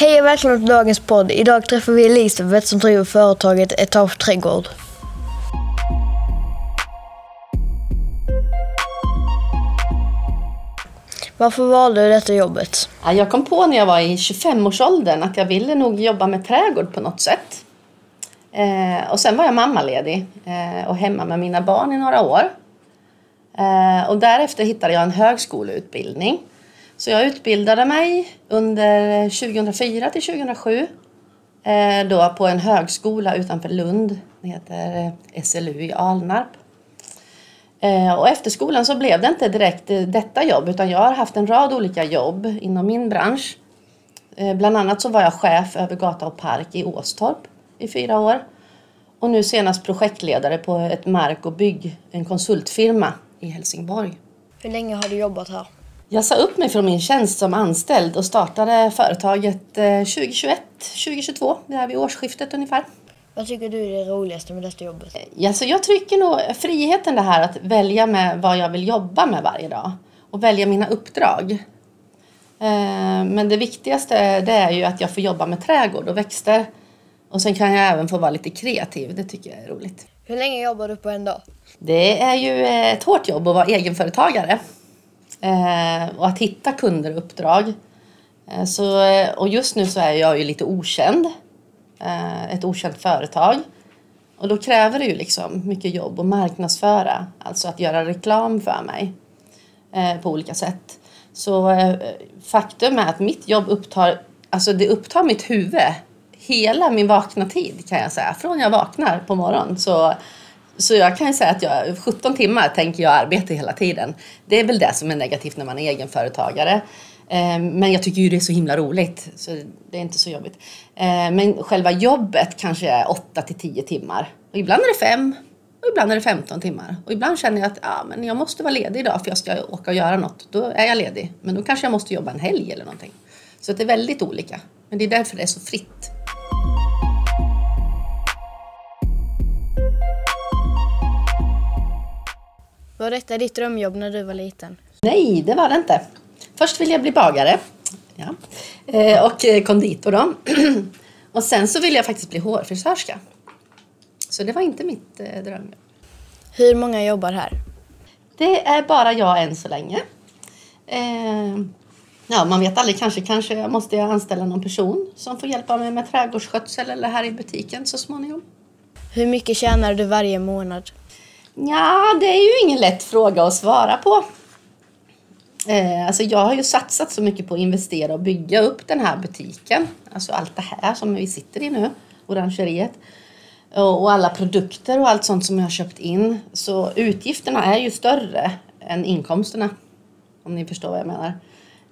Hej och välkomna till dagens podd. Idag träffar vi Elisabeth som driver företaget Etage Trädgård. Varför valde du detta jobbet? Ja, Jag kom på när jag var i 25-årsåldern att jag ville nog jobba med trädgård på något sätt. Eh, och sen var jag mammaledig eh, och hemma med mina barn i några år. Eh, och därefter hittade jag en högskoleutbildning. Så jag utbildade mig under 2004 till 2007 eh, då på en högskola utanför Lund. Det heter eh, SLU i Alnarp. Eh, och efter skolan så blev det inte direkt detta jobb utan jag har haft en rad olika jobb inom min bransch. Bland annat så var jag chef över gata och park i Åstorp i fyra år. Och nu senast projektledare på ett mark och bygg, en konsultfirma i Helsingborg. Hur länge har du jobbat här? Jag sa upp mig från min tjänst som anställd och startade företaget eh, 2021, 2022, det är vid årsskiftet ungefär. Vad tycker du är det roligaste med detta jobbet? Ja, så jag tycker nog friheten det här att välja med vad jag vill jobba med varje dag och välja mina uppdrag. Eh, Men det viktigaste det är ju att jag får jobba med trädgård och växter och sen kan jag även få vara lite kreativ. Det tycker jag är roligt. Hur länge jobbar du på en dag? Det är ju ett hårt jobb att vara egenföretagare Eh, och att hitta kunder och uppdrag. Eh, så, eh, och just nu så är jag ju lite okänd, eh, ett okänt företag. Och då kräver det ju liksom mycket jobb att marknadsföra, alltså att göra reklam för mig eh, på olika sätt. Så eh, faktum är att mitt jobb upptar, alltså det upptar mitt huvud hela min vakna tid kan jag säga. Från jag vaknar på morgonen så så jag kan ju säga att jag, 17 timmar tänker jag arbeta hela tiden. Det är väl det som är negativt när man är egenföretagare. Eh, men jag tycker ju det är så himla roligt, så det är inte så jobbigt. Eh, men själva jobbet kanske är 8 till 10 timmar. Och ibland är det 5 och ibland är det 15 timmar. Och ibland känner jag att ja, men jag måste vara ledig idag för jag ska åka och göra något. Då är jag ledig. Men då kanske jag måste jobba en helg eller någonting. Så det är väldigt olika. Men det är därför det är så fritt. Var detta ditt drömjobb när du var liten? Nej, det var det inte. Först ville jag bli bagare. Ja. Eh, och eh, konditor då. och sen så ville jag faktiskt bli hårfrisörska. Så det var inte mitt eh, drömjobb. Hur många jobbar här? Det är bara jag än så länge. Eh, ja, man vet aldrig. Kanske, kanske måste jag anställa någon person som får hjälpa mig med trädgårdsskötsel eller här i butiken så småningom. Hur mycket tjänar du varje månad? Ja, det är ju ingen lätt fråga att svara på. Eh, alltså jag har ju satsat så mycket på att investera och bygga upp den här butiken. Alltså allt det här som vi sitter i nu, orangeriet. Och, alla produkter och allt sånt som jag har köpt in. Så utgifterna är ju större än inkomsterna. Om ni förstår vad jag menar.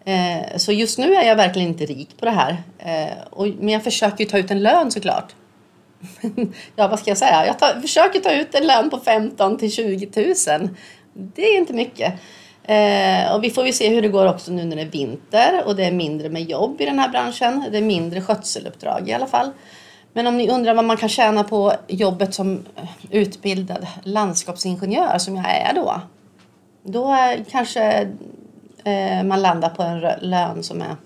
Eh, så just nu är jag verkligen inte rik på det här. Eh, och, men jag försöker ju ta ut en lön såklart ja, vad ska jag säga? Jag tar, försöker ta ut en lön på 15 till 20 000. Det är inte mycket. Eh, och vi får ju se hur det går också nu när det är vinter och det är mindre med jobb i den här branschen. Det är mindre skötseluppdrag i alla fall. Men om ni undrar vad man kan tjäna på jobbet som utbildad landskapsingenjör som jag är då. Då är kanske eh, man landar på en lön som är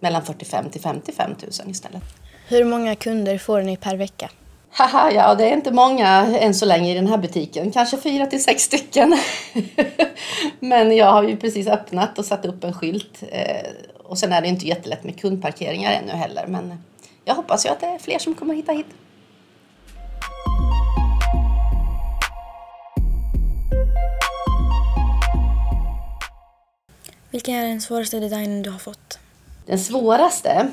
mellan 45 till 55 000 istället. Hur många kunder får ni per vecka? Haha, ja det är inte många än så länge i den här butiken. Kanske fyra till sex stycken. Men jag har ju precis öppnat och satt upp en skylt. Eh, Och sen är det inte jättelätt med kundparkeringar ännu heller. Men jag hoppas ju att det är fler som kommer hitta hit. Vilken är den svåraste designen du har fått? Den svåraste,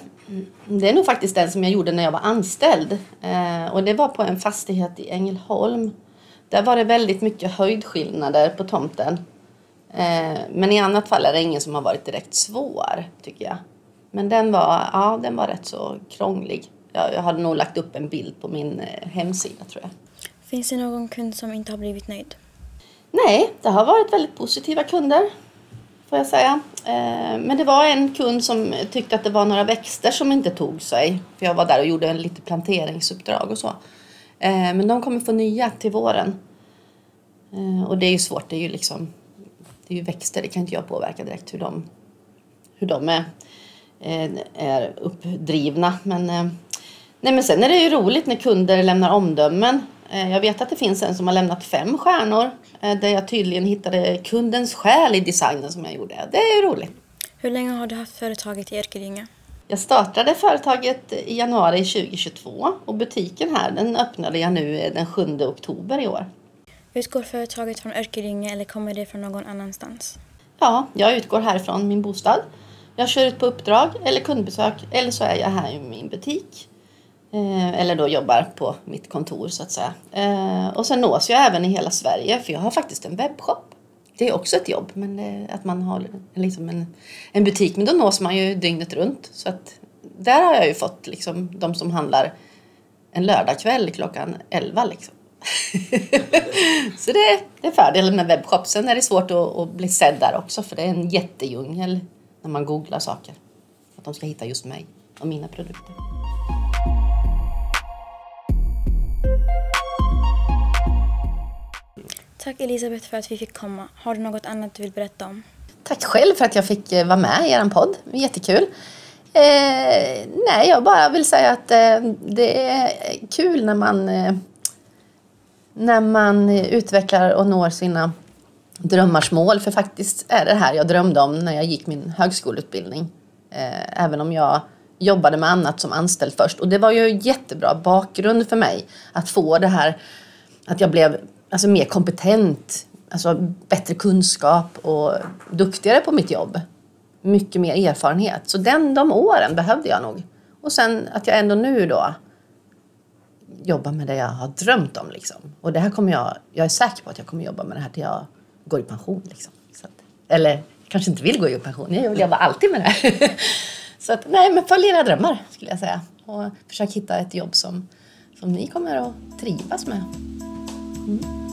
det är nog faktiskt den som jag gjorde när jag var anställd. Eh, och det var på en fastighet i Ängelholm. Där var det väldigt mycket höjdskillnader på tomten. Eh, men i annat fall är det ingen som har varit direkt svår, tycker jag. Men den var, ja, den var rätt så krånglig. Jag, jag hade nog lagt upp en bild på min eh, hemsida, tror jag. Finns det någon kund som inte har blivit nöjd? Nej, det har varit väldigt positiva kunder. Får jag säga. Eh, men det var en kund som tyckte att det var några växter som inte tog sig. För jag var där och gjorde en lite planteringsuppdrag och så. Eh, men de kommer få nya till våren. Eh, och det är ju svårt. Det är ju liksom det är ju växter. Det kan inte jag påverka direkt hur de, hur de är är uppdrivna. Men, nej, men sen är det ju roligt när kunder lämnar omdömen. Eh, jag vet att det finns en som har lämnat fem stjärnor eh, där jag tydligen hittade kundens själ i designen som jag gjorde. Det är roligt. Hur länge har du haft företaget i Erkedinge? Jag startade företaget i januari 2022 och butiken här den öppnade jag nu den 7 oktober i år. Utgår företaget från Örkelljunga eller kommer det från någon annanstans? Ja, jag utgår härifrån min bostad. Jag kör ut på uppdrag eller kundbesök eller så är jag här i min butik. Eh, eller då jobbar på mitt kontor så att säga. Eh, och sen nås jag även i hela Sverige för jag har faktiskt en webbshop. Det är också ett jobb, men eh, att man har liksom en, en butik. Men då nås man ju dygnet runt. Så att där har jag ju fått liksom, de som handlar en lördagkväll klockan 11 liksom. så det, det är fördelen med webbshop. Sen är det svårt att, att, bli sedd där också för det är en jättedjungel när man googlar saker. Att de ska hitta just mig och mina produkter. Tack Elisabeth för att vi fick komma. Har du något annat du vill berätta om? Tack själv för att jag fick eh, vara med i er podd. Jättekul. Eh, nej, jag bara vill säga att eh, det är kul när man eh, när man utvecklar och når sina drömmars mål. För faktiskt är det här jag drömde om när jag gick min högskoleutbildning. Eh, även om jag jobbade med annat som anställd först. Och det var ju jättebra bakgrund för mig att få det här att jag blev alltså, mer kompetent, alltså bättre kunskap och duktigare på mitt jobb. Mycket mer erfarenhet. Så den, de åren behövde jag nog. Och sen att jag ändå nu då jobbar med det jag har drömt om. Liksom. Och det här kommer jag, jag är säker på att jag kommer jobba med det här till jag går i pension. Liksom. Att, eller jag kanske inte vill gå i pension, jag vill jobba alltid med det. här. Så att, nej, men följ era drömmar skulle jag säga. Och försök hitta ett jobb som, som ni kommer att trivas med. Uhum.